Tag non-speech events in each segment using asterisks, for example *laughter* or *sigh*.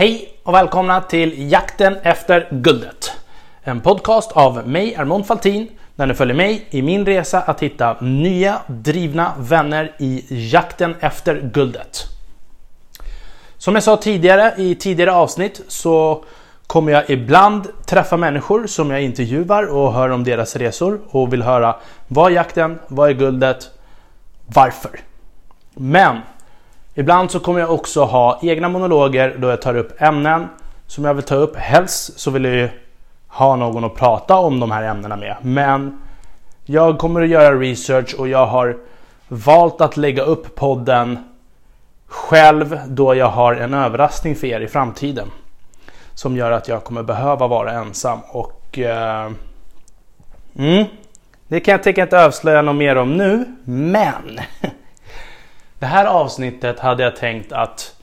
Hej och välkomna till Jakten efter guldet. En podcast av mig, Armond Faltin, där ni följer mig i min resa att hitta nya drivna vänner i jakten efter guldet. Som jag sa tidigare i tidigare avsnitt så kommer jag ibland träffa människor som jag intervjuar och hör om deras resor och vill höra vad är jakten, vad är guldet, varför. Men ibland så kommer jag också ha egna monologer då jag tar upp ämnen som jag vill ta upp. Helst så vill jag ju ha någon att prata om de här ämnena med. Men jag kommer att göra research och jag har valt att lägga upp podden själv då jag har en överraskning för er i framtiden. Som gör att jag kommer behöva vara ensam och... Eh, mm, det kan jag tänka inte avslöja något mer om nu, men... *laughs* Det här avsnittet hade jag tänkt att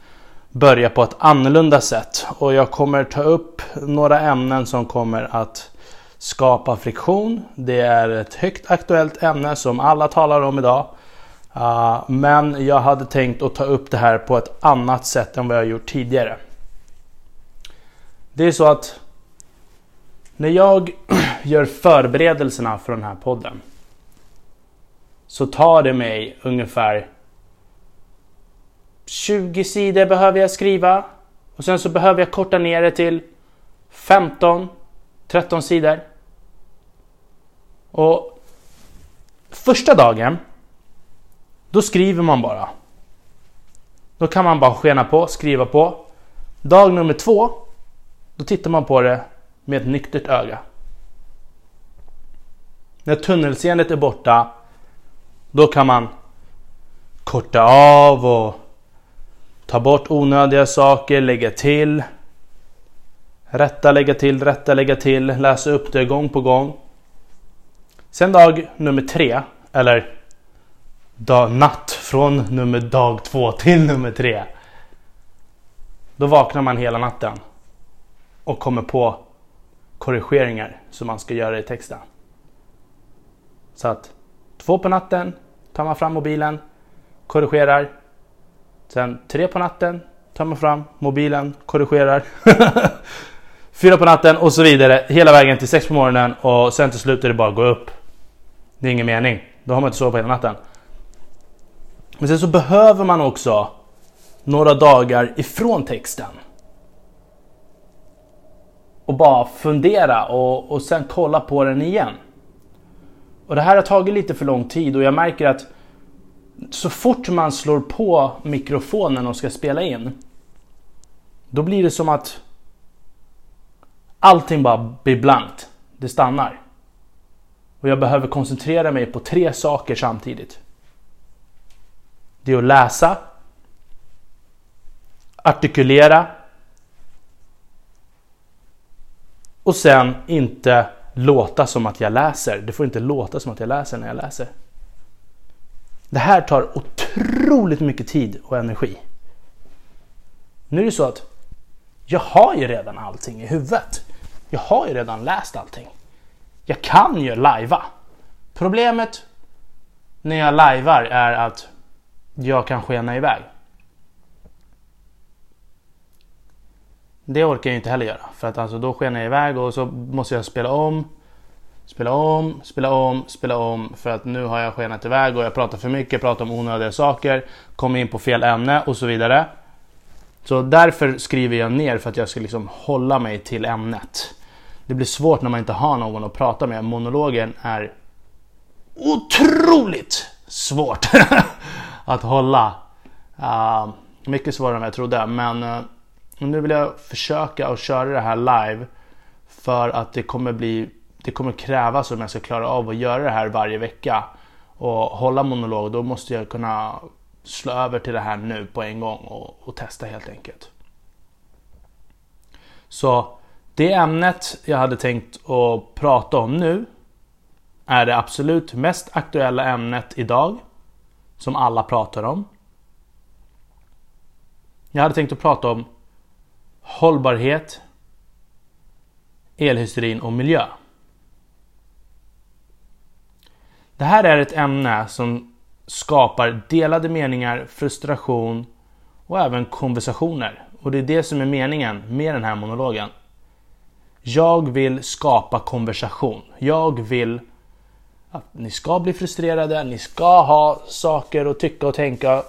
börja på ett annorlunda sätt och jag kommer ta upp några ämnen som kommer att skapa friktion. Det är ett högt aktuellt ämne som alla talar om idag. Ah, men jag hade tänkt att ta upp det här på ett annat sätt än vad jag gjort tidigare. Det är så att när jag *clears throat* gör förberedelserna för den här podden så tar det mig ungefär 20 sidor behöver jag skriva och sen så behöver jag korta ner det till 15 13 sidor. Och första dagen då skriver man bara. Då kan man bara skena på, skriva på. Dag nummer två då tittar man på det med ett nyktert öga. När tunnelseendet är borta då kan man korta av och ta bort onödiga saker, lägga till. Rätta, lägga till, rätta, lägga till, läsa upp det gång på gång. Sen dag nummer tre, eller dag, natt från nummer dag två till nummer tre. Då vaknar man hela natten och kommer på korrigeringar som man ska göra i texten. Så att två på natten tar man fram mobilen, korrigerar. Sen tre på natten tar man fram mobilen, korrigerar. *laughs* Fyra på natten och så vidare hela vägen till sex på morgonen och sen till slut är det bara att gå upp. Det är ingen mening. Då har man inte sovit på hela natten. Men sen så behöver man också några dagar ifrån texten och bara fundera och, och sen kolla på den igen. Och det här har tagit lite för lång tid och jag märker att så fort man slår på mikrofonen och ska spela in då blir det som att allting bara blir blankt. Det stannar. Och jag behöver koncentrera mig på tre saker samtidigt. Det är att läsa, artikulera Och sen inte låta som att jag läser. Det får inte låta som att jag läser när jag läser. Det här tar otroligt mycket tid och energi. Nu är det så att jag har ju redan allting i huvudet. Jag har ju redan läst allting. Jag kan ju lajva. Problemet när jag lajvar är att jag kan skena iväg. Det orkar jag inte heller göra. För att alltså då skenar jag iväg och så måste jag spela om. Spela om, spela om, spela om. För att nu har jag skenat iväg och jag pratar för mycket, pratar om onödiga saker. Kommer in på fel ämne och så vidare. Så därför skriver jag ner för att jag ska liksom hålla mig till ämnet. Det blir svårt när man inte har någon att prata med. Monologen är otroligt svårt *laughs* att hålla. Uh, mycket svårare än vad jag trodde. Men uh, nu vill jag försöka att köra det här live för att det kommer bli det kommer krävas om jag ska klara av att göra det här varje vecka och hålla monolog. Då måste jag kunna slå över till det här nu på en gång och, och testa helt enkelt. Så det ämnet jag hade tänkt att prata om nu är det absolut mest aktuella ämnet idag som alla pratar om. Jag hade tänkt att prata om hållbarhet, elhysterin och miljö. Det här är ett ämne som skapar delade meningar, frustration och även konversationer. Och det är det som är meningen med den här monologen. Jag vill skapa konversation. Jag vill att ni ska bli frustrerade, ni ska ha saker att tycka och tänka,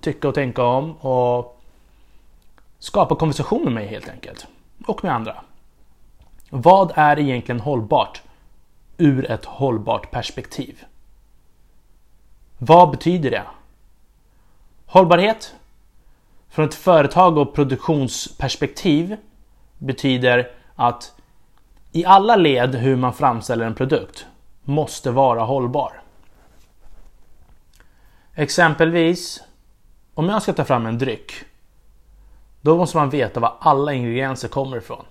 tycka och tänka om och skapa konversation med mig helt enkelt. Och med andra. Vad är egentligen hållbart ur ett hållbart perspektiv? Vad betyder det? Hållbarhet från ett företag och produktionsperspektiv betyder att i alla led hur man framställer en produkt måste vara hållbar. Exempelvis om jag ska ta fram en dryck. Då måste man veta var alla ingredienser kommer ifrån.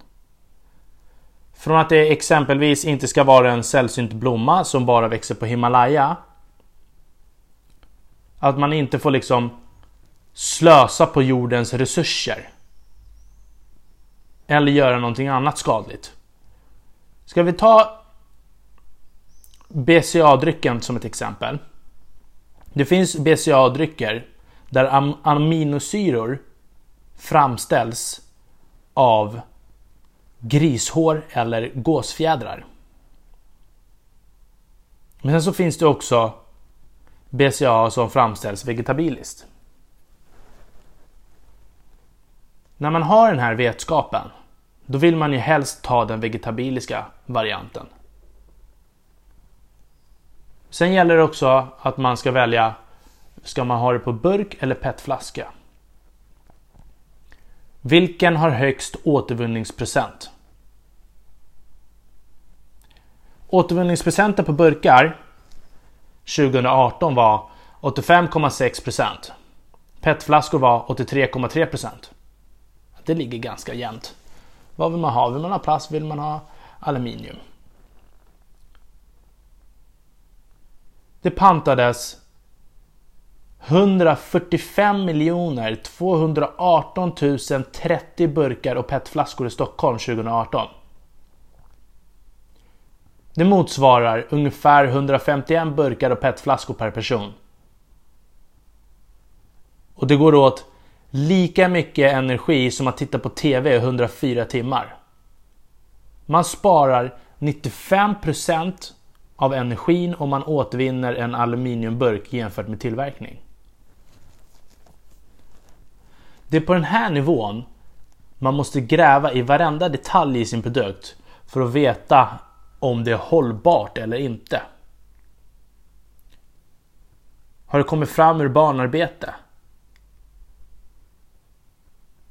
Från att det exempelvis inte ska vara en sällsynt blomma som bara växer på Himalaya. Att man inte får liksom slösa på jordens resurser. Eller göra någonting annat skadligt. Ska vi ta BCA-drycken som ett exempel. Det finns BCA-drycker där aminosyror framställs av grishår eller gåsfjädrar. Men sen så finns det också BCA som framställs vegetabiliskt. När man har den här vetskapen, då vill man ju helst ta den vegetabiliska varianten. Sen gäller det också att man ska välja, ska man ha det på burk eller petflaska? Vilken har högst återvinningsprocent? Återvinningsprocenten på burkar 2018 var 85,6 procent. PET-flaskor var 83,3 procent. Det ligger ganska jämnt. Vad vill man ha? Vill man ha plast? Vill man ha aluminium? Det pantades 145 miljoner 218 030 burkar och PET-flaskor i Stockholm 2018. Det motsvarar ungefär 151 burkar och petflaskor per person. Och det går åt lika mycket energi som att titta på TV 104 timmar. Man sparar 95% av energin om man återvinner en aluminiumburk jämfört med tillverkning. Det är på den här nivån man måste gräva i varenda detalj i sin produkt för att veta om det är hållbart eller inte. Har det kommit fram ur barnarbete?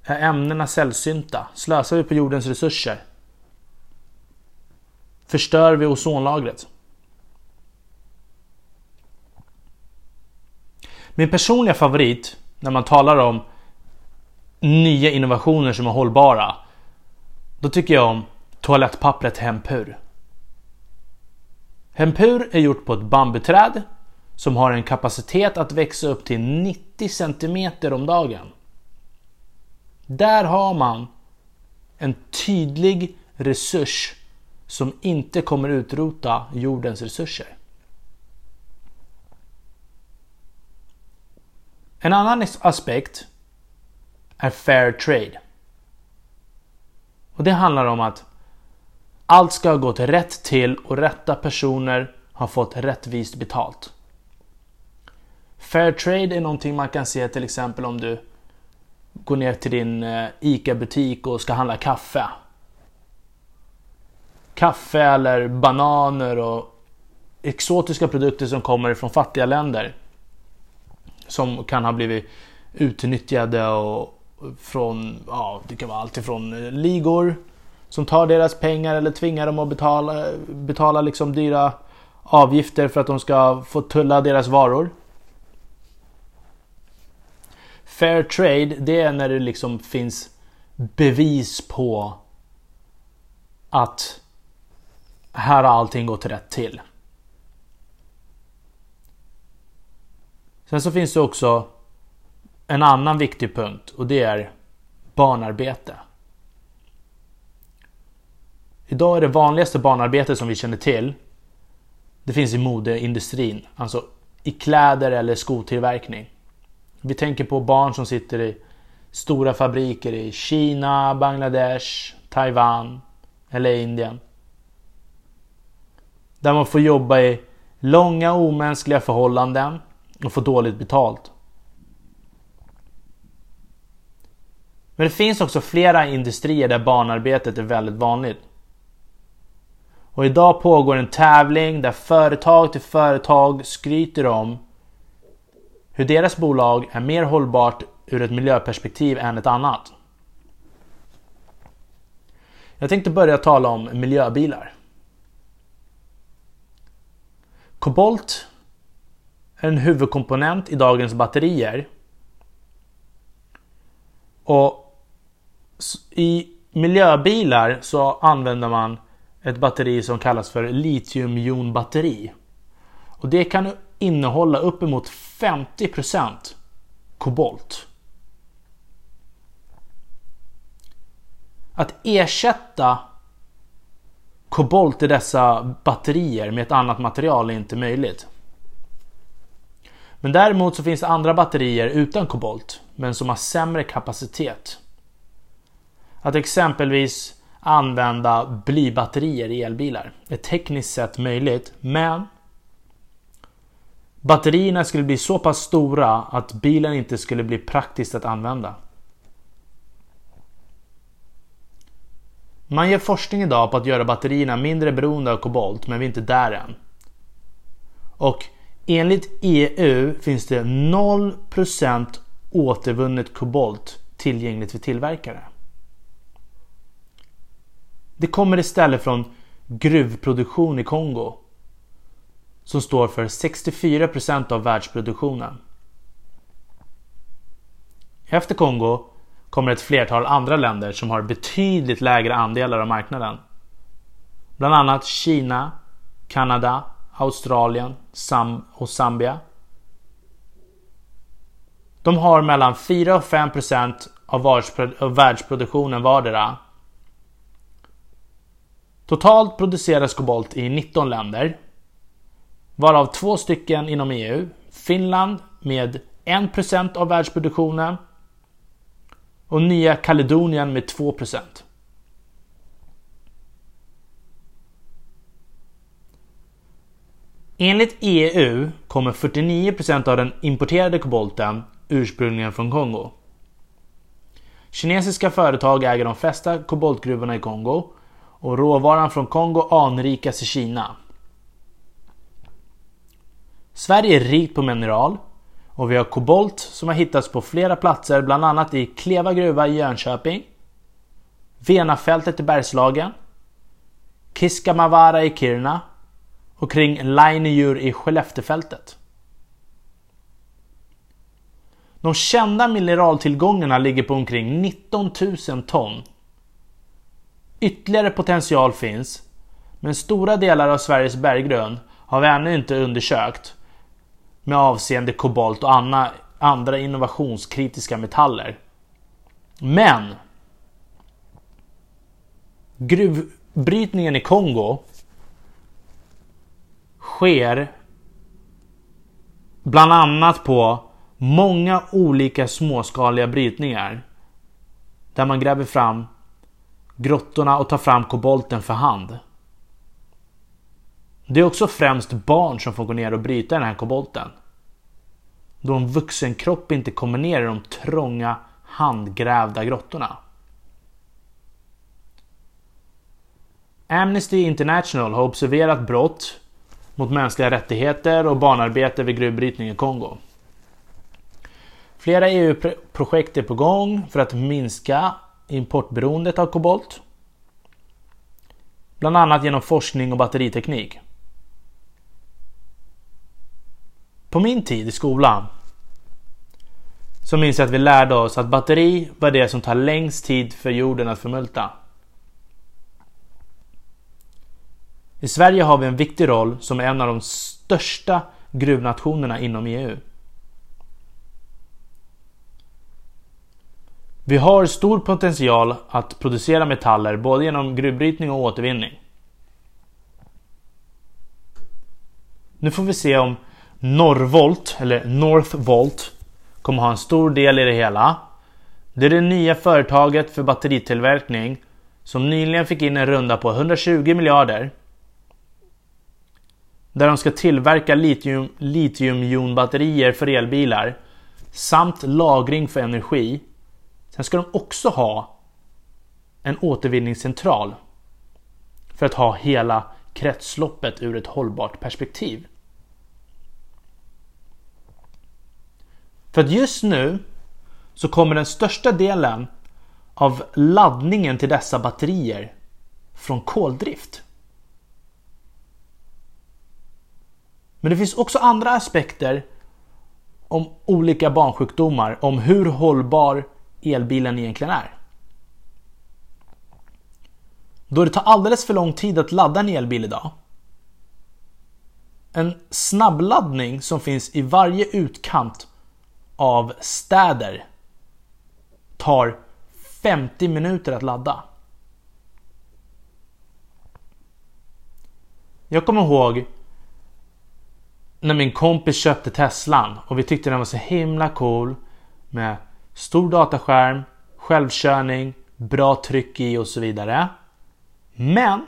Är ämnena sällsynta? Slösar vi på jordens resurser? Förstör vi ozonlagret? Min personliga favorit när man talar om nya innovationer som är hållbara. Då tycker jag om toalettpappret Hempur. Hempur är gjort på ett bambuträd som har en kapacitet att växa upp till 90 cm om dagen. Där har man en tydlig resurs som inte kommer utrota jordens resurser. En annan aspekt är fair trade. Och det handlar om att allt ska ha gått rätt till och rätta personer har fått rättvist betalt. Fair trade är någonting man kan se till exempel om du går ner till din eh, ICA-butik och ska handla kaffe. Kaffe eller bananer och exotiska produkter som kommer från fattiga länder. Som kan ha blivit utnyttjade och från, ja det kan vara allt ifrån eh, ligor som tar deras pengar eller tvingar dem att betala, betala liksom dyra avgifter för att de ska få tulla deras varor. Fair trade, det är när det liksom finns bevis på att här har allting gått rätt till. Sen så finns det också en annan viktig punkt och det är barnarbete. Idag är det vanligaste barnarbete som vi känner till Det finns i modeindustrin, alltså i kläder eller skotillverkning. Vi tänker på barn som sitter i stora fabriker i Kina, Bangladesh, Taiwan eller Indien. Där man får jobba i långa omänskliga förhållanden och få dåligt betalt. Men det finns också flera industrier där barnarbetet är väldigt vanligt. Och idag pågår en tävling där företag till företag skryter om hur deras bolag är mer hållbart ur ett miljöperspektiv än ett annat. Jag tänkte börja tala om miljöbilar. Kobolt är en huvudkomponent i dagens batterier. Och i miljöbilar så använder man ett batteri som kallas för litiumjonbatteri. Och det kan innehålla uppemot 50% kobolt. Att ersätta kobolt i dessa batterier med ett annat material är inte möjligt. Men däremot så finns det andra batterier utan kobolt men som har sämre kapacitet. Att exempelvis använda blybatterier i elbilar Det är tekniskt sett möjligt men batterierna skulle bli så pass stora att bilen inte skulle bli praktiskt att använda. Man gör forskning idag på att göra batterierna mindre beroende av kobolt men vi är inte där än. Och enligt EU finns det 0% återvunnet kobolt tillgängligt för tillverkare. Det kommer istället från gruvproduktion i Kongo som står för 64% av världsproduktionen. Efter Kongo kommer ett flertal andra länder som har betydligt lägre andelar av marknaden. Bland annat Kina, Kanada, Australien och Zambia. De har mellan 4 och 5 av världsproduktionen vardera. Totalt produceras kobolt i 19 länder. Varav två stycken inom EU. Finland med 1% av världsproduktionen och Nya Kaledonien med 2%. Enligt EU kommer 49% av den importerade kobolten ursprungligen från Kongo. Kinesiska företag äger de flesta koboltgruvorna i Kongo och råvaran från Kongo anrikas i Kina. Sverige är rikt på mineral och vi har kobolt som har hittats på flera platser, bland annat i Kleva gruva i Jönköping, Venafältet i Bergslagen, Kiskamavara i Kiruna och kring Lainejur i Skelleftefältet. De kända mineraltillgångarna ligger på omkring 19 000 ton. Ytterligare potential finns, men stora delar av Sveriges berggrund har vi ännu inte undersökt med avseende kobolt och andra, andra innovationskritiska metaller. Men gruvbrytningen i Kongo sker bland annat på många olika småskaliga brytningar där man gräver fram grottorna och tar fram kobolten för hand. Det är också främst barn som får gå ner och bryta den här kobolten. Då en vuxen kropp inte kommer ner i de trånga handgrävda grottorna. Amnesty International har observerat brott mot mänskliga rättigheter och barnarbete vid gruvbrytning i Kongo. Flera EU-projekt är på gång för att minska importberoendet av kobolt. Bland annat genom forskning och batteriteknik. På min tid i skolan så minns jag att vi lärde oss att batteri var det som tar längst tid för jorden att förmulta. I Sverige har vi en viktig roll som en av de största gruvnationerna inom EU. Vi har stor potential att producera metaller både genom gruvbrytning och återvinning. Nu får vi se om Norrvolt, eller Northvolt, kommer ha en stor del i det hela. Det är det nya företaget för batteritillverkning som nyligen fick in en runda på 120 miljarder. Där de ska tillverka litium, litiumjonbatterier för elbilar samt lagring för energi. Sen ska de också ha en återvinningscentral för att ha hela kretsloppet ur ett hållbart perspektiv. För att just nu så kommer den största delen av laddningen till dessa batterier från koldrift. Men det finns också andra aspekter om olika barnsjukdomar, om hur hållbar elbilen egentligen är. Då det tar alldeles för lång tid att ladda en elbil idag. En snabbladdning som finns i varje utkant av städer tar 50 minuter att ladda. Jag kommer ihåg när min kompis köpte Teslan och vi tyckte den var så himla cool med stor dataskärm, självkörning, bra tryck i och så vidare. Men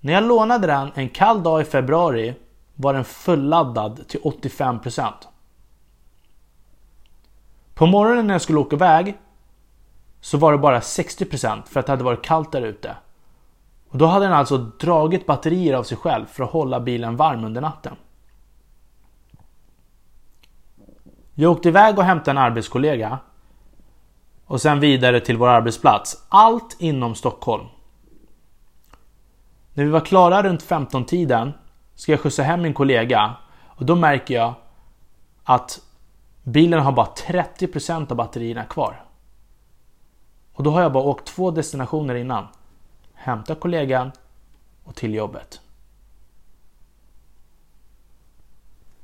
när jag lånade den en kall dag i februari var den fulladdad till 85%. På morgonen när jag skulle åka iväg så var det bara 60% för att det hade varit kallt där ute. Och då hade den alltså dragit batterier av sig själv för att hålla bilen varm under natten. Jag åkte iväg och hämtade en arbetskollega och sen vidare till vår arbetsplats. Allt inom Stockholm. När vi var klara runt 15-tiden ska jag skjutsa hem min kollega och då märker jag att bilen har bara 30% av batterierna kvar. Och då har jag bara åkt två destinationer innan. Hämta kollegan och till jobbet.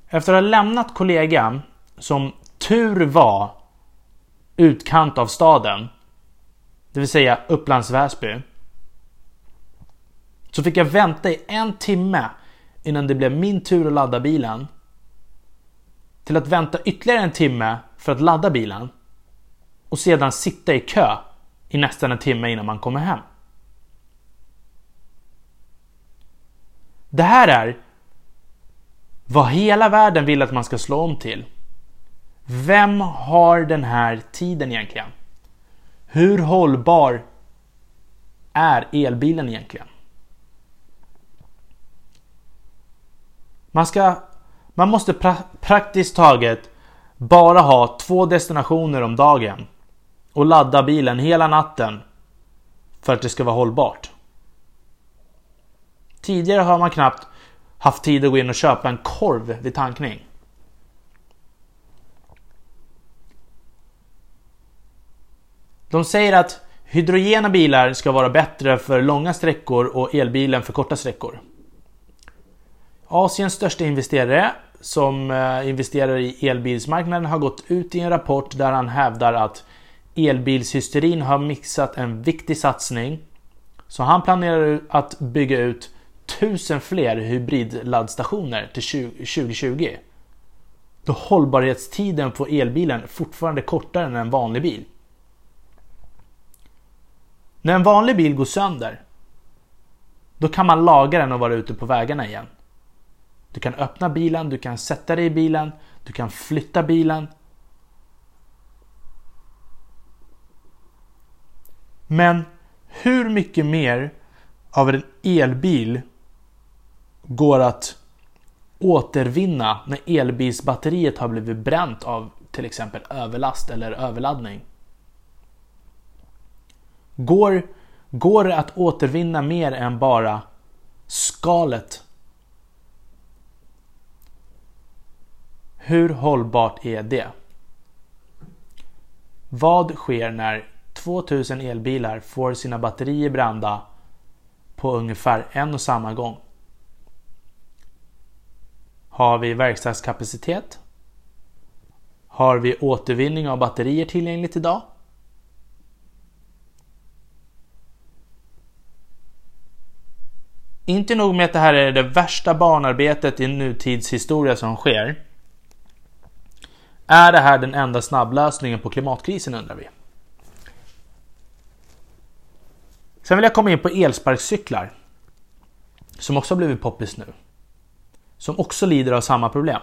Efter att ha lämnat kollegan, som tur var utkant av staden, det vill säga Upplands Väsby, så fick jag vänta i en timme innan det blev min tur att ladda bilen. Till att vänta ytterligare en timme för att ladda bilen. Och sedan sitta i kö i nästan en timme innan man kommer hem. Det här är vad hela världen vill att man ska slå om till. Vem har den här tiden egentligen? Hur hållbar är elbilen egentligen? Man, ska, man måste pra praktiskt taget bara ha två destinationer om dagen och ladda bilen hela natten för att det ska vara hållbart. Tidigare har man knappt haft tid att gå in och köpa en korv vid tankning. De säger att hydrogena bilar ska vara bättre för långa sträckor och elbilen för korta sträckor. Asiens största investerare som eh, investerar i elbilsmarknaden har gått ut i en rapport där han hävdar att elbilshysterin har mixat en viktig satsning. Så han planerar att bygga ut tusen fler hybridladdstationer till 2020. Då hållbarhetstiden på elbilen fortfarande är kortare än en vanlig bil. När en vanlig bil går sönder, då kan man laga den och vara ute på vägarna igen. Du kan öppna bilen, du kan sätta dig i bilen, du kan flytta bilen. Men hur mycket mer av en elbil går att återvinna när elbilsbatteriet har blivit bränt av till exempel överlast eller överladdning? Går, går det att återvinna mer än bara skalet Hur hållbart är det? Vad sker när 2000 elbilar får sina batterier brända på ungefär en och samma gång? Har vi verkstadskapacitet? Har vi återvinning av batterier tillgängligt idag? Inte nog med att det här är det värsta barnarbetet i nutidshistoria som sker. Är det här den enda snabblösningen på klimatkrisen undrar vi. Sen vill jag komma in på elsparkcyklar. Som också har blivit poppis nu. Som också lider av samma problem.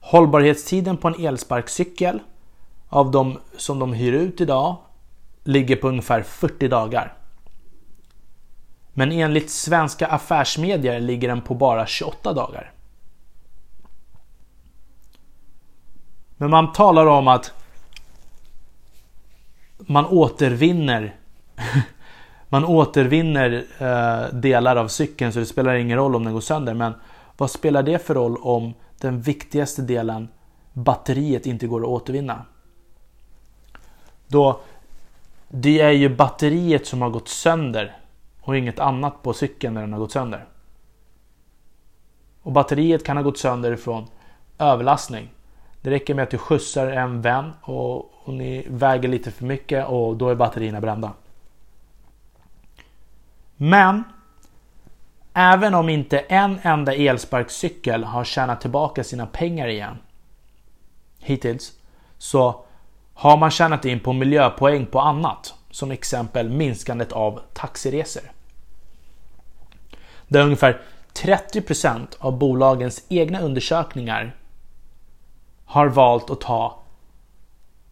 Hållbarhetstiden på en elsparkcykel av de som de hyr ut idag ligger på ungefär 40 dagar. Men enligt svenska affärsmedier ligger den på bara 28 dagar. Men man talar om att man återvinner *laughs* man återvinner eh, delar av cykeln så det spelar ingen roll om den går sönder. Men vad spelar det för roll om den viktigaste delen, batteriet, inte går att återvinna? Då det är ju batteriet som har gått sönder och inget annat på cykeln när den har gått sönder. Och batteriet kan ha gått sönder från överlastning. Det räcker med att du skjutsar en vän och, och ni väger lite för mycket och då är batterierna brända. Men även om inte en enda elsparkcykel har tjänat tillbaka sina pengar igen hittills så har man tjänat in på miljöpoäng på annat. Som exempel minskandet av taxiresor. Där ungefär 30% av bolagens egna undersökningar har valt att ta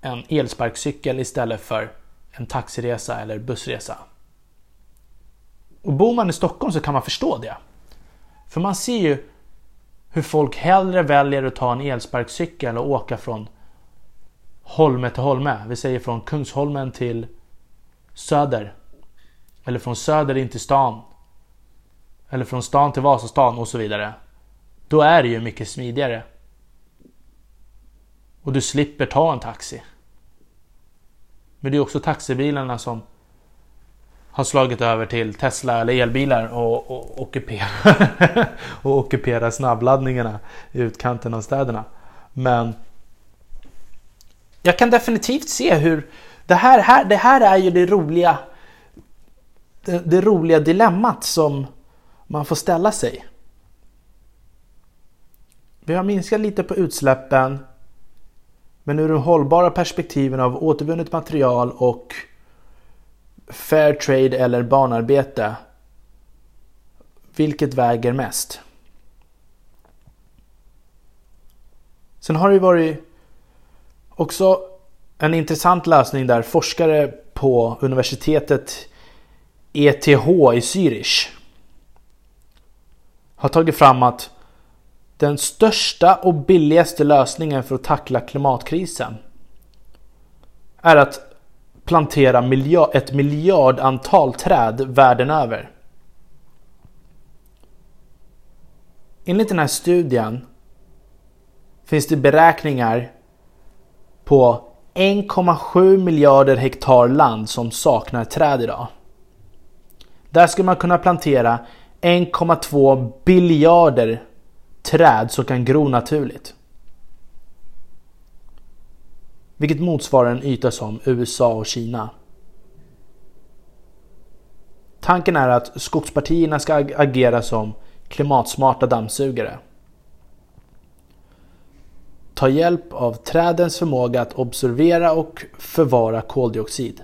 en elsparkcykel istället för en taxiresa eller bussresa. Och bor man i Stockholm så kan man förstå det. För man ser ju hur folk hellre väljer att ta en elsparkcykel och åka från Holme till Holme. Vi säger från Kungsholmen till Söder. Eller från Söder in till stan. Eller från stan till Vasastan och så vidare. Då är det ju mycket smidigare. Och du slipper ta en taxi. Men det är också taxibilarna som har slagit över till Tesla eller elbilar och, och, ockuperar, *laughs* och ockuperar snabbladdningarna i utkanten av städerna. Men jag kan definitivt se hur det här, här, det här är ju det roliga det, det roliga dilemmat som man får ställa sig. Vi har minskat lite på utsläppen men ur de hållbara perspektiven av återvunnet material och fair trade eller barnarbete. Vilket väger mest? Sen har det ju varit också en intressant lösning där forskare på universitetet ETH i Zürich har tagit fram att den största och billigaste lösningen för att tackla klimatkrisen är att plantera miljard, ett miljardantal träd världen över. Enligt den här studien finns det beräkningar på 1,7 miljarder hektar land som saknar träd idag. Där skulle man kunna plantera 1,2 biljarder träd som kan gro naturligt. Vilket motsvarar en yta som USA och Kina. Tanken är att skogspartierna ska agera som klimatsmarta dammsugare. Ta hjälp av trädens förmåga att observera och förvara koldioxid.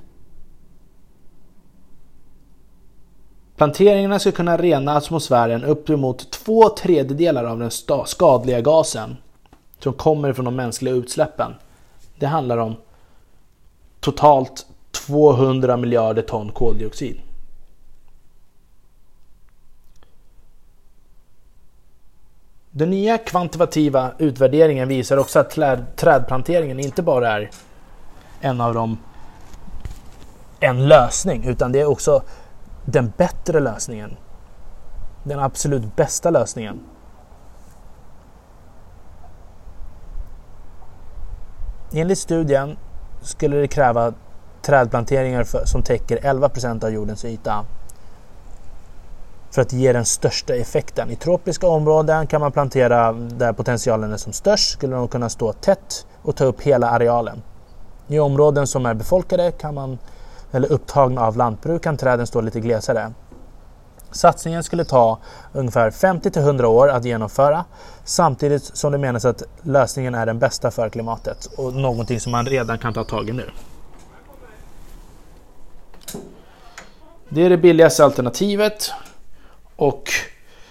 Planteringarna ska kunna rena atmosfären uppemot två tredjedelar av den skadliga gasen som kommer från de mänskliga utsläppen. Det handlar om totalt 200 miljarder ton koldioxid. Den nya kvantitativa utvärderingen visar också att trädplanteringen inte bara är en av dem en lösning utan det är också den bättre lösningen. Den absolut bästa lösningen. Enligt studien skulle det kräva trädplanteringar för, som täcker 11 procent av jordens yta för att ge den största effekten. I tropiska områden kan man plantera där potentialen är som störst, skulle de kunna stå tätt och ta upp hela arealen. I områden som är befolkade kan man, eller upptagna av lantbruk kan träden stå lite glesare. Satsningen skulle ta ungefär 50-100 år att genomföra samtidigt som det menas att lösningen är den bästa för klimatet och någonting som man redan kan ta tag i nu. Det är det billigaste alternativet och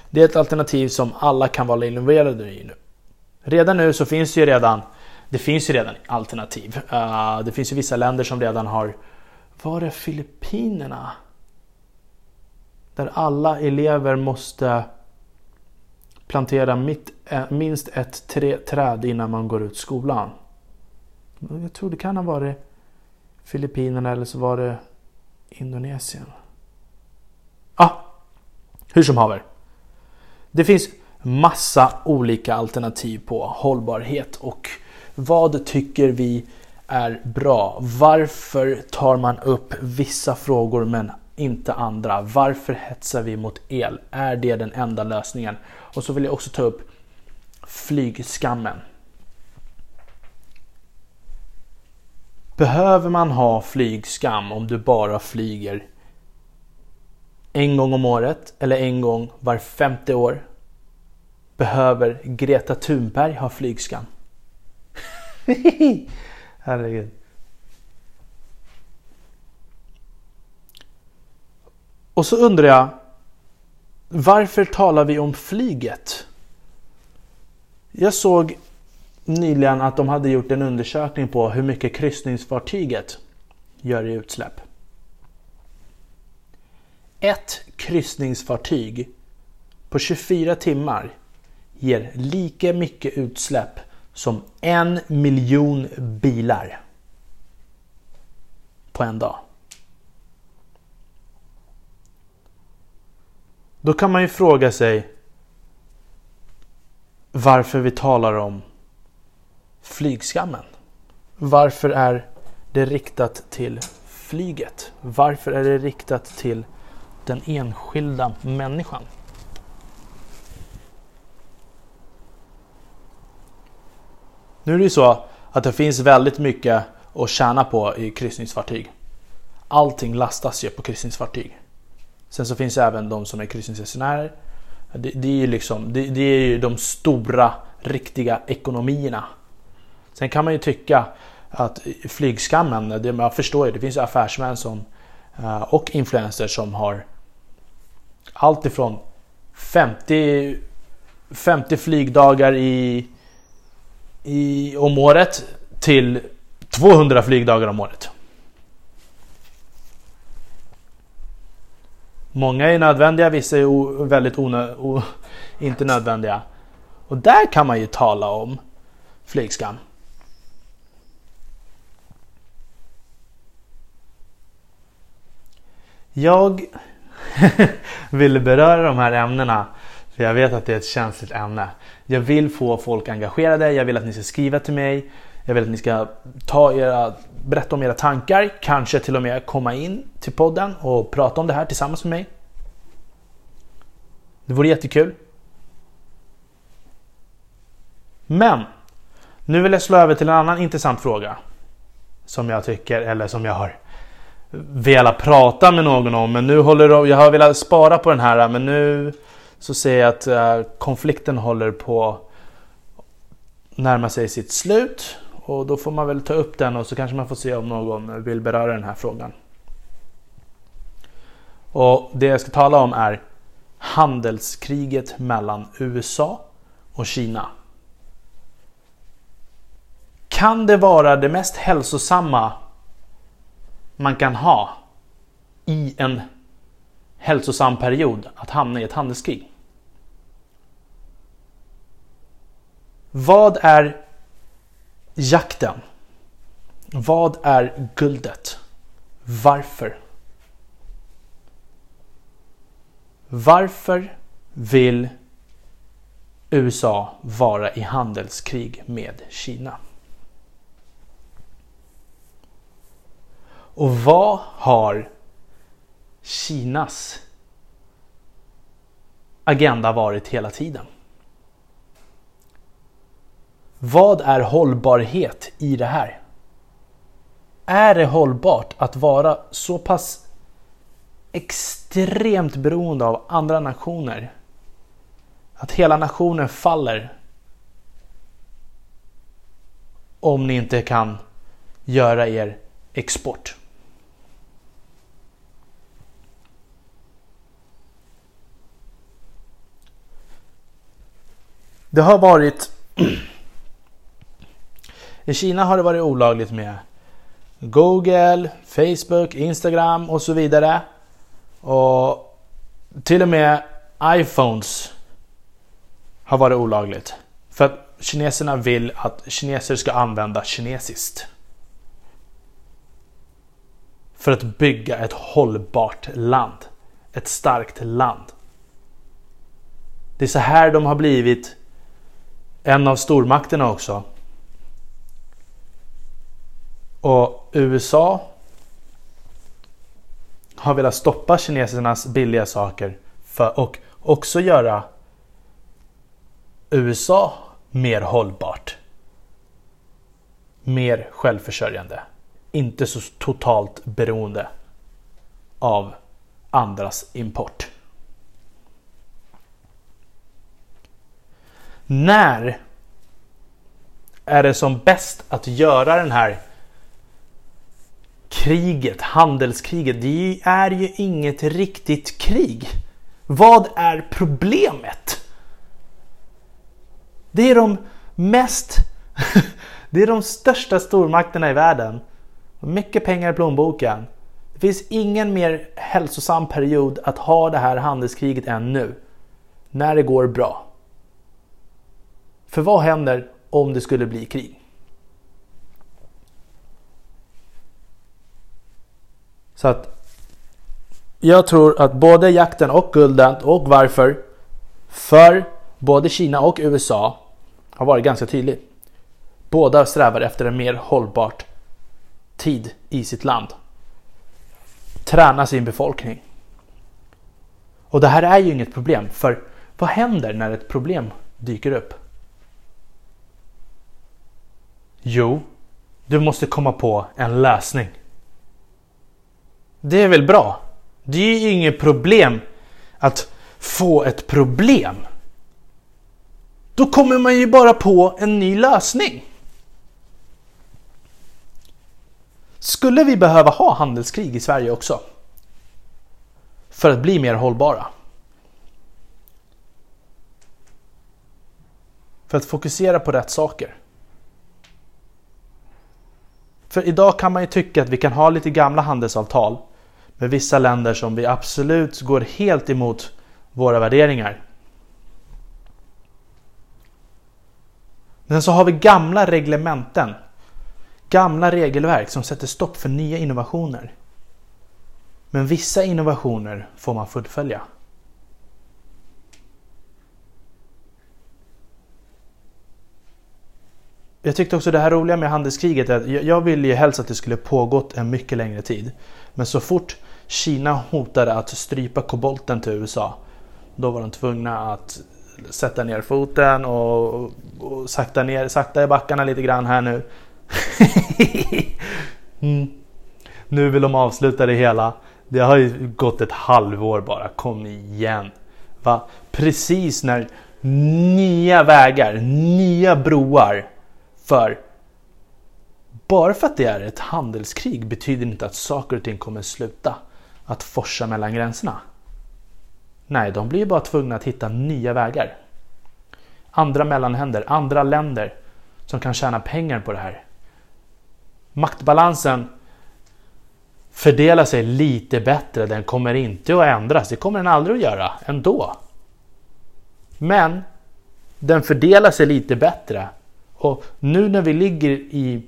det är ett alternativ som alla kan vara involverade i nu. Redan nu så finns det ju redan det finns ju redan alternativ. Eh, det finns ju vissa länder som redan har var är Filippinerna? Där alla elever måste plantera mitt, eh, minst ett tre, träd innan man går ut skolan. Jag tror det kan ha varit Filippinerna eller så var det Indonesien. Ja, ah, hur som haver. Det finns massa olika alternativ på hållbarhet och vad tycker vi är bra? Varför tar man upp vissa frågor men inte andra? Varför hetsar vi mot el? Är det den enda lösningen? Och så vill jag också ta upp flygskammen. Behöver man ha flygskam om du bara flyger en gång om året eller en gång var femte år? Behöver Greta Thunberg ha flygskam? *laughs* Herregud. Och så undrar jag, varför talar vi om flyget? Jag såg nyligen att de hade gjort en undersökning på hur mycket kryssningsfartyget gör i utsläpp. Ett kryssningsfartyg på 24 timmar ger lika mycket utsläpp som en miljon bilar på en dag. Då kan man ju fråga sig varför vi talar om flygskammen. Varför är det riktat till flyget? Varför är det riktat till den enskilda människan? Nu är det ju så att det finns väldigt mycket att tjäna på i kryssningsfartyg. Allting lastas ju på kryssningsfartyg. Sen så finns det även de som är kryssningsresenärer. Det, det, är ju liksom, det, det, är ju de stora riktiga ekonomierna. Sen kan man ju tycka att flygskammen, det, jag förstår ju, det finns affärsmän som, eh, och influencers som har allt ifrån 50, 50 flygdagar i i, om året till 200 flygdagar om året. Många är nödvändiga, vissa är väldigt onö o inte nödvändiga. Och där kan man ju tala om flygskam. Jag *laughs* vill beröra de här ämnena för jag vet att det är ett känsligt ämne. Jag vill få folk engagerade, jag vill att ni ska skriva till mig. Jag vill att ni ska ta era, berätta om era tankar, kanske till och med komma in till podden och prata om det här tillsammans med mig. Det vore jättekul. Men nu vill jag slå över till en annan intressant fråga. Som jag tycker, eller som jag har velat prata med någon om. Men nu håller jag har velat spara på den här men nu så ser jag att eh, konflikten håller på att närma sig sitt slut. Och då får man väl ta upp den och så kanske man får se om någon vill beröra den här frågan. Och det jag ska tala om är handelskriget mellan USA och Kina. Kan det vara det mest hälsosamma man kan ha i en hälsosam period att hamna i ett handelskrig? Vad är jakten? Vad är guldet? Varför? Varför vill USA vara i handelskrig med Kina? Och vad har Kinas agenda varit hela tiden? Vad är hållbarhet i det här? Är det hållbart att vara så pass extremt beroende av andra nationer. Att hela nationen faller. Om ni inte kan göra er export. Det har varit... *clears throat* I Kina har det varit olagligt med Google, Facebook, Instagram och så vidare. Och till och med iPhones har varit olagligt. För att kineserna vill att kineser ska använda kinesiskt. För att bygga ett hållbart land. Ett starkt land. Det är så här de har blivit en av stormakterna också. Och USA har velat stoppa kinesernas billiga saker för, och också göra USA mer hållbart. Mer självförsörjande. Inte så totalt beroende av andras import. När är det som bäst att göra den här kriget, handelskriget? Det är ju inget riktigt krig. Vad är problemet? Det är de mest... *laughs* det är de största stormakterna i världen. Mycket pengar i plånboken. Det finns ingen mer hälsosam period att ha det här handelskriget än nu. När det går bra. För vad händer om det skulle bli krig? Så att jag tror att både jakten och guldet och varför för både Kina och USA har varit ganska tydlig. Båda strävar efter en mer hållbart tid i sitt land. Träna sin befolkning. Och det här är ju inget problem, för vad händer när ett problem dyker upp? Jo, du måste komma på en lösning. Det är väl bra? Det är ju inget problem att få ett problem. Då kommer man ju bara på en ny lösning. Skulle vi behöva ha handelskrig i Sverige också? För att bli mer hållbara? För att fokusera på rätt saker. För idag kan man ju tycka att vi kan ha lite gamla handelsavtal med vissa länder som vi absolut går helt emot våra värderingar. Men så har vi gamla reglementen. Gamla regelverk som sätter stopp för nya innovationer. Men vissa innovationer får man fullfölja. Jag tyckte också det här roliga med handelskriget att jag ville ju helst att det skulle pågått en mycket längre tid. Men så fort Kina hotade att strypa kobolten till USA då var de tvungna att sätta ner foten och, och sakta, ner, sakta i backarna lite grann här nu. *laughs* mm. Nu vill de avsluta det hela. Det har ju gått ett halvår bara, kom igen. Va? Precis när nya vägar, nya broar för bara för att det är ett handelskrig betyder inte att saker och ting kommer sluta att forsa mellan gränserna. Nej, de blir bara tvungna att hitta nya vägar. Andra mellanhänder, andra länder som kan tjäna pengar på det här. Maktbalansen fördelar sig lite bättre. Den kommer inte att ändras. Det kommer den aldrig att göra ändå. Men den fördelar sig lite bättre. Och nu när vi ligger i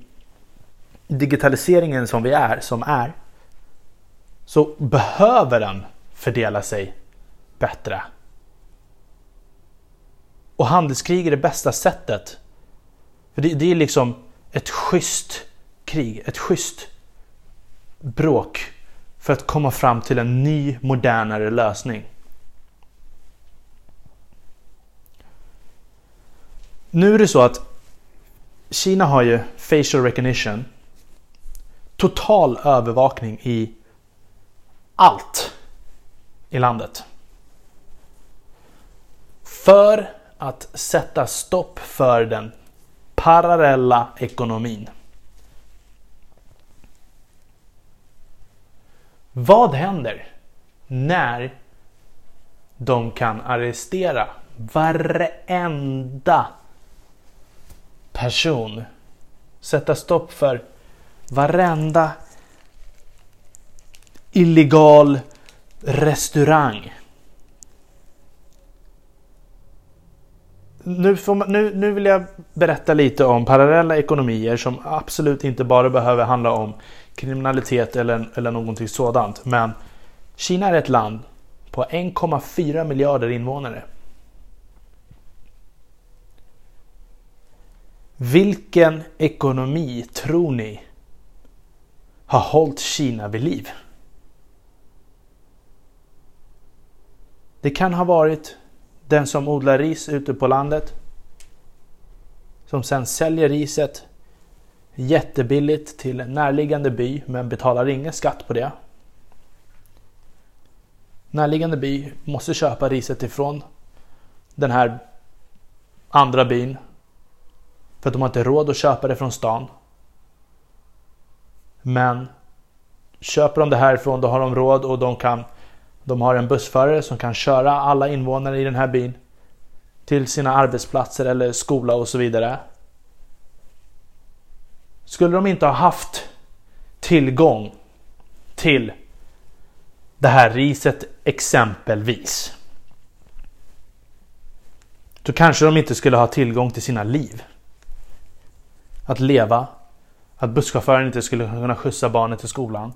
digitaliseringen som vi är, som är, så behöver den fördela sig bättre. Och handelskrig är det bästa sättet. För det, det är liksom ett schysst krig, ett schysst bråk för att komma fram till en ny modernare lösning. Nu är det så att Kina har ju facial recognition. Total övervakning i allt i landet. För att sätta stopp för den parallella ekonomin. Vad händer när de kan arrestera varenda person? Sätta stopp för varenda illegal restaurang. Nu, man, nu, nu vill jag berätta lite om parallella ekonomier som absolut inte bara behöver handla om kriminalitet eller, eller någonting sådant. Men Kina är ett land på 1,4 miljarder invånare. Vilken ekonomi tror ni har hållit Kina vid liv? Det kan ha varit den som odlar ris ute på landet. Som sen säljer riset jättebilligt till en närliggande by men betalar ingen skatt på det. Närliggande by måste köpa riset ifrån den här andra byn. För att de har inte råd att köpa det från stan. Men köper de det härifrån då har de råd och de kan de har en bussförare som kan köra alla invånare i den här byn till sina arbetsplatser eller skola och så vidare. Skulle de inte ha haft tillgång till det här riset exempelvis. Då kanske de inte skulle ha tillgång till sina liv. Att leva. Att busschauffören inte skulle kunna skjutsa barnen till skolan.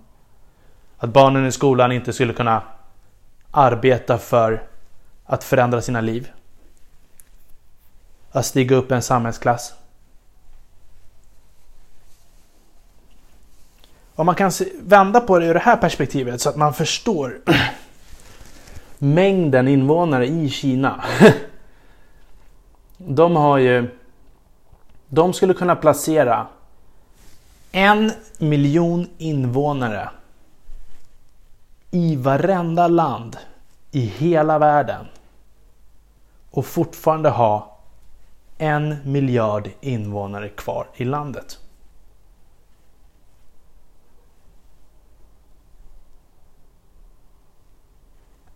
Att barnen i skolan inte skulle kunna arbeta för att förändra sina liv. Att stiga upp en samhällsklass. Om man kan vända på det ur det här perspektivet så att man förstår *clears throat* mängden invånare i Kina. *laughs* De har ju... De skulle kunna placera en miljon invånare i varenda land i hela världen och fortfarande ha en miljard invånare kvar i landet.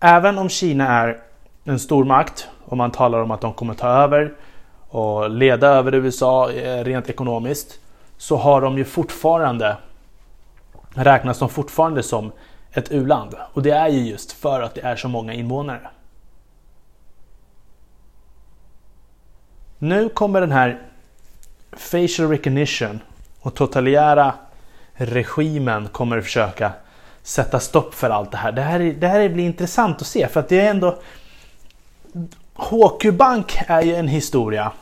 Även om Kina är en stormakt och man talar om att de kommer ta över och leda över USA eh, rent ekonomiskt så har de ju fortfarande räknas de fortfarande som ett uland. Och det är ju just för att det är så många invånare. Nu kommer den här facial recognition och totalitära regimen kommer försöka sätta stopp för allt det här. Det här, det här blir intressant att se för att det är ändå HQ Bank är ju en historia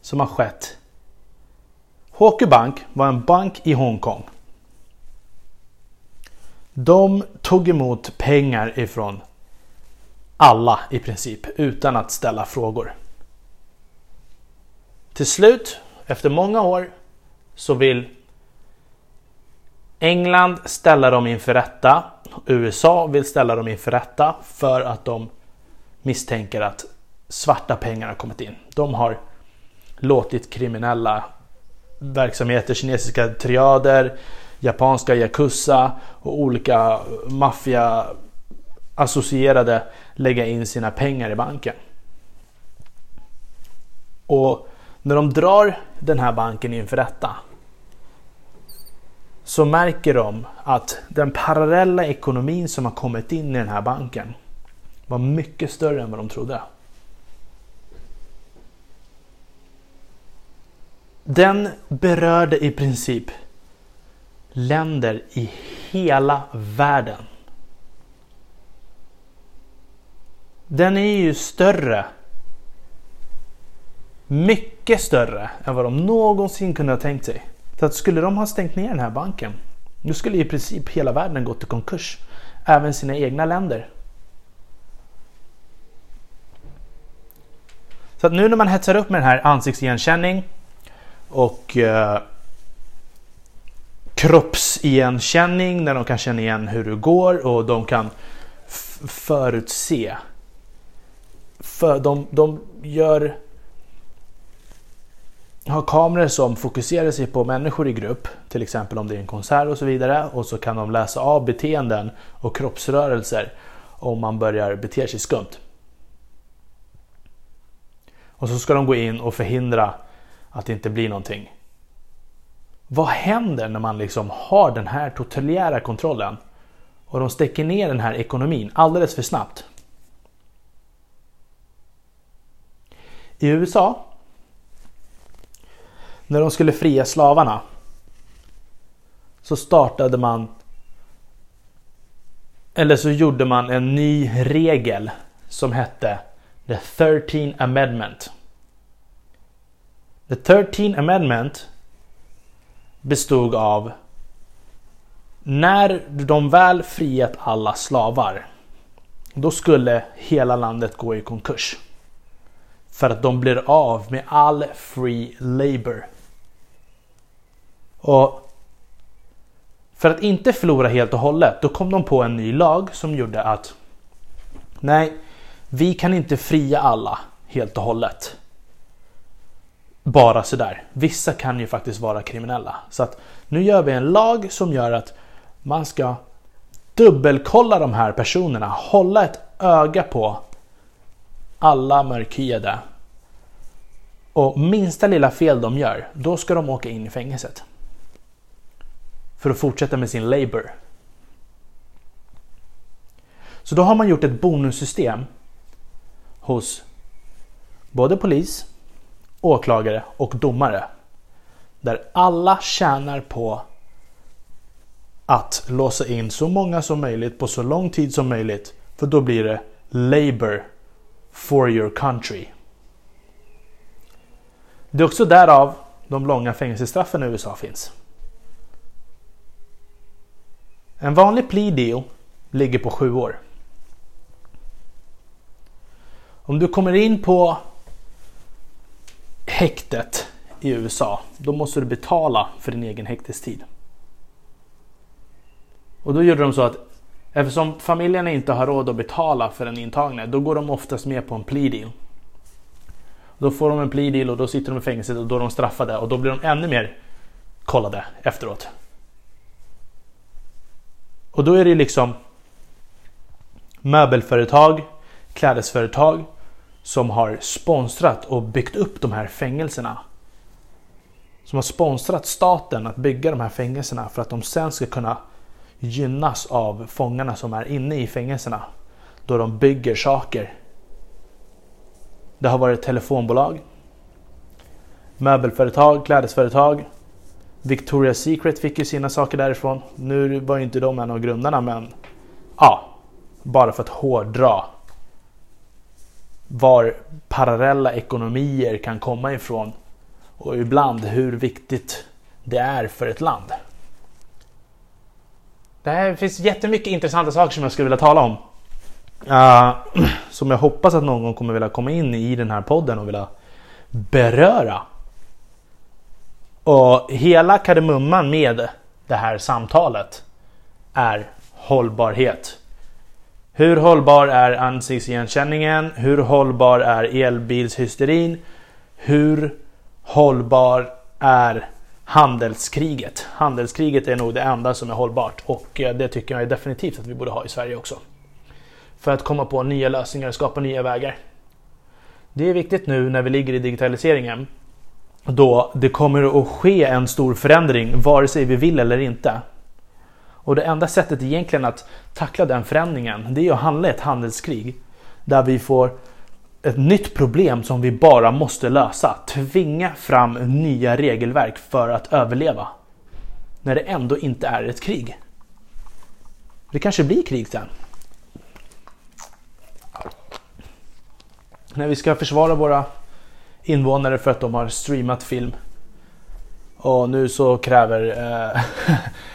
som har skett. HQ Bank var en bank i Hongkong de tog emot pengar ifrån alla i princip utan att ställa frågor. Till slut, efter många år, så vill England ställa dem inför rätta. USA vill ställa dem inför rätta för att de misstänker att svarta pengar har kommit in. De har låtit kriminella verksamheter, kinesiska triader, japanska Yakuza och olika maffia associerade lägga in sina pengar i banken. Och när de drar den här banken inför rätta så märker de att den parallella ekonomin som har kommit in i den här banken var mycket större än vad de trodde. Den berörde i princip länder i hela världen. Den är ju större. Mycket större än vad de någonsin kunde ha tänkt sig. Så att skulle de ha stängt ner den här banken, då skulle i princip hela världen gått i konkurs. Även sina egna länder. Så att nu när man hetsar upp med den här ansiktsigenkänning och uh, kroppsigenkänning när de kan känna igen hur du går och de kan förutse. För de, de gör har kameror som fokuserar sig på människor i grupp, till exempel om det är en konsert och så vidare. Och så kan de läsa av beteenden och kroppsrörelser om man börjar bete sig skumt. Och så ska de gå in och förhindra att det inte blir någonting. Vad händer när man liksom har den här totaliära kontrollen och de stäcker ner den här ekonomin alldeles för snabbt? I USA när de skulle fria slavarna så startade man eller så gjorde man en ny regel som hette The 13 Amendment. The 13 Amendment bestod av när de väl friat alla slavar då skulle hela landet gå i konkurs. För att de blir av med all free labor. Och för att inte förlora helt och hållet, då kom de på en ny lag som gjorde att nej, vi kan inte fria alla helt och hållet. Bara sådär. Vissa kan ju faktiskt vara kriminella. Så att nu gör vi en lag som gör att man ska dubbelkolla de här personerna, hålla ett öga på alla mörkhyade. Och minsta lilla fel de gör, då ska de åka in i fängelset för att fortsätta med sin labor. Så då har man gjort ett bonussystem hos både polis, åklagare och domare. Där alla tjänar på att låsa in så många som möjligt på så lång tid som möjligt. För då blir det labor for your country. Det är också därav de långa fängelsestraffen i USA finns. En vanlig plea deal ligger på sju år. Om du kommer in på häktet i USA, då måste du betala för din egen häktestid. Och då gjorde de så att eftersom familjerna inte har råd att betala för den intagne, då går de oftast med på en plea deal. Då får de en plea deal och då sitter de i fängelset och då är de straffade och då blir de ännu mer kollade efteråt. Och då är det liksom möbelföretag, klädesföretag som har sponsrat och byggt upp de här fängelserna. Som har sponsrat staten att bygga de här fängelserna för att de sen ska kunna gynnas av fångarna som är inne i fängelserna. Då de bygger saker. Det har varit telefonbolag, möbelföretag, klädesföretag, Victoria's Secret fick ju sina saker därifrån. Nu var ju inte de en av grundarna men ja, bara för att hårdra var parallella ekonomier kan komma ifrån och ibland hur viktigt det är för ett land. Det finns jättemycket intressanta saker som jag skulle vilja tala om. Uh, *clears throat* som jag hoppas att någon kommer vilja komma in i den här podden och vilja beröra. Och hela kardemumman med det här samtalet är hållbarhet. Hur hållbar är ansiktsigenkänningen? Hur hållbar är elbilshysterin? Hur hållbar är handelskriget? Handelskriget är nog det enda som är hållbart och eh, det tycker jag definitivt att vi borde ha i Sverige också. För att komma på nya lösningar och skapa nya vägar. Det är viktigt nu när vi ligger i digitaliseringen då det kommer att ske en stor förändring vare sig vi vill eller inte. Och det enda sättet egentligen att tackla den förändringen det är att handla ett handelskrig. Där vi får ett nytt problem som vi bara måste lösa. Tvinga fram nya regelverk för att överleva. När det ändå inte är ett krig. Det kanske blir krig sen. När vi ska försvara våra invånare för att de har streamat film. Och nu så kräver eh, *laughs*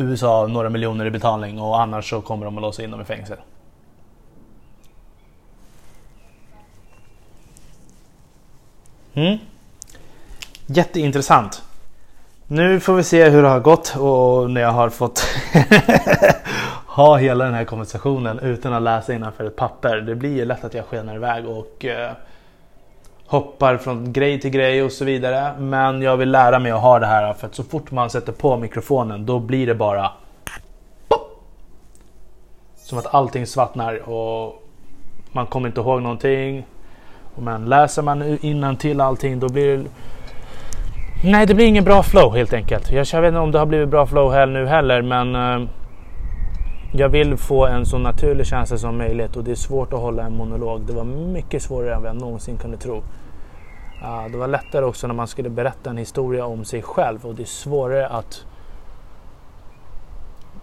USA några miljoner i betalning och annars så kommer de att låsa in dem i fängelse. Mm. Jätteintressant. Nu får vi se hur det har gått och när jag har fått *laughs* ha hela den här konversationen utan att läsa innanför ett papper. Det blir ju lätt att jag skenar iväg och eh, hoppar från grej till grej och så vidare. Men jag vill lära mig att ha det här för att så fort man sätter på mikrofonen då blir det bara pop! Som att allting svartnar och man kommer inte ihåg någonting. Men läser man innan till allting då blir det Nej, det blir ingen bra flow helt enkelt. Jag vet inte om det har blivit bra flow här nu heller, men eh, jag vill få en så naturlig känsla som möjligt och det är svårt att hålla en monolog. Det var mycket svårare än vad jag någonsin kunde tro. Det var lättare också när man skulle berätta en historia om sig själv och det är svårare att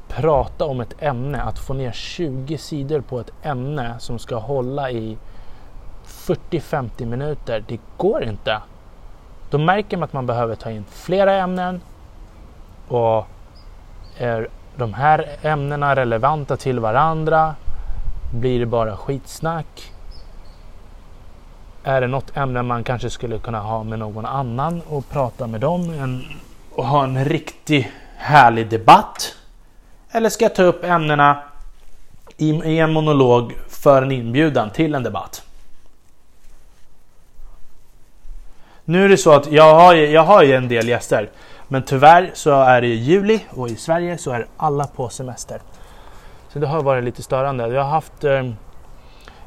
prata om ett ämne, att få ner 20 sidor på ett ämne som ska hålla i 40-50 minuter. Det går inte. Då märker man att man behöver ta in flera ämnen och är de här ämnena relevanta till varandra? Blir det bara skitsnack? Är det något ämne man kanske skulle kunna ha med någon annan och prata med dem och ha en riktig härlig debatt? Eller ska jag ta upp ämnena i en monolog för en inbjudan till en debatt? Nu är det så att jag har, jag har ju en del gäster. Men tyvärr så är det juli och i Sverige så är alla på semester. Så det har varit lite störande. Jag har haft eh,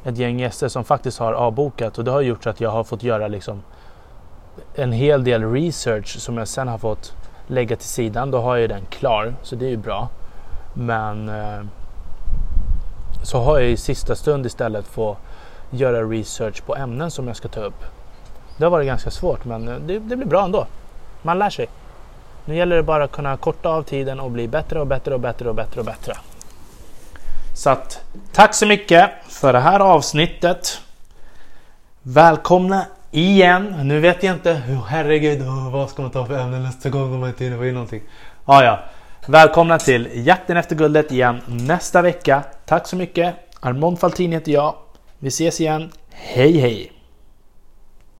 ett gäng gäster som faktiskt har avbokat och det har gjort så att jag har fått göra liksom en hel del research som jag sen har fått lägga till sidan. Då har jag den klar så det är ju bra. Men eh, så har jag i sista stund istället få göra research på ämnen som jag ska ta upp. Det har varit ganska svårt men eh, det, det blir bra ändå. Man lär sig. Nu gäller det bara att kunna korta av tiden och bli bättre och bättre och bättre och bättre och bättre. Så att tack så mycket för det här avsnittet. Välkomna igen. Nu vet jag inte. Oh, herregud, oh, vad ska man ta för ämne nästa gång om man inte hinner få in någonting? Ah, ja. Välkomna till Jakten efter guldet igen nästa vecka. Tack så mycket. Armond Faltin heter jag. Vi ses igen. Hej hej!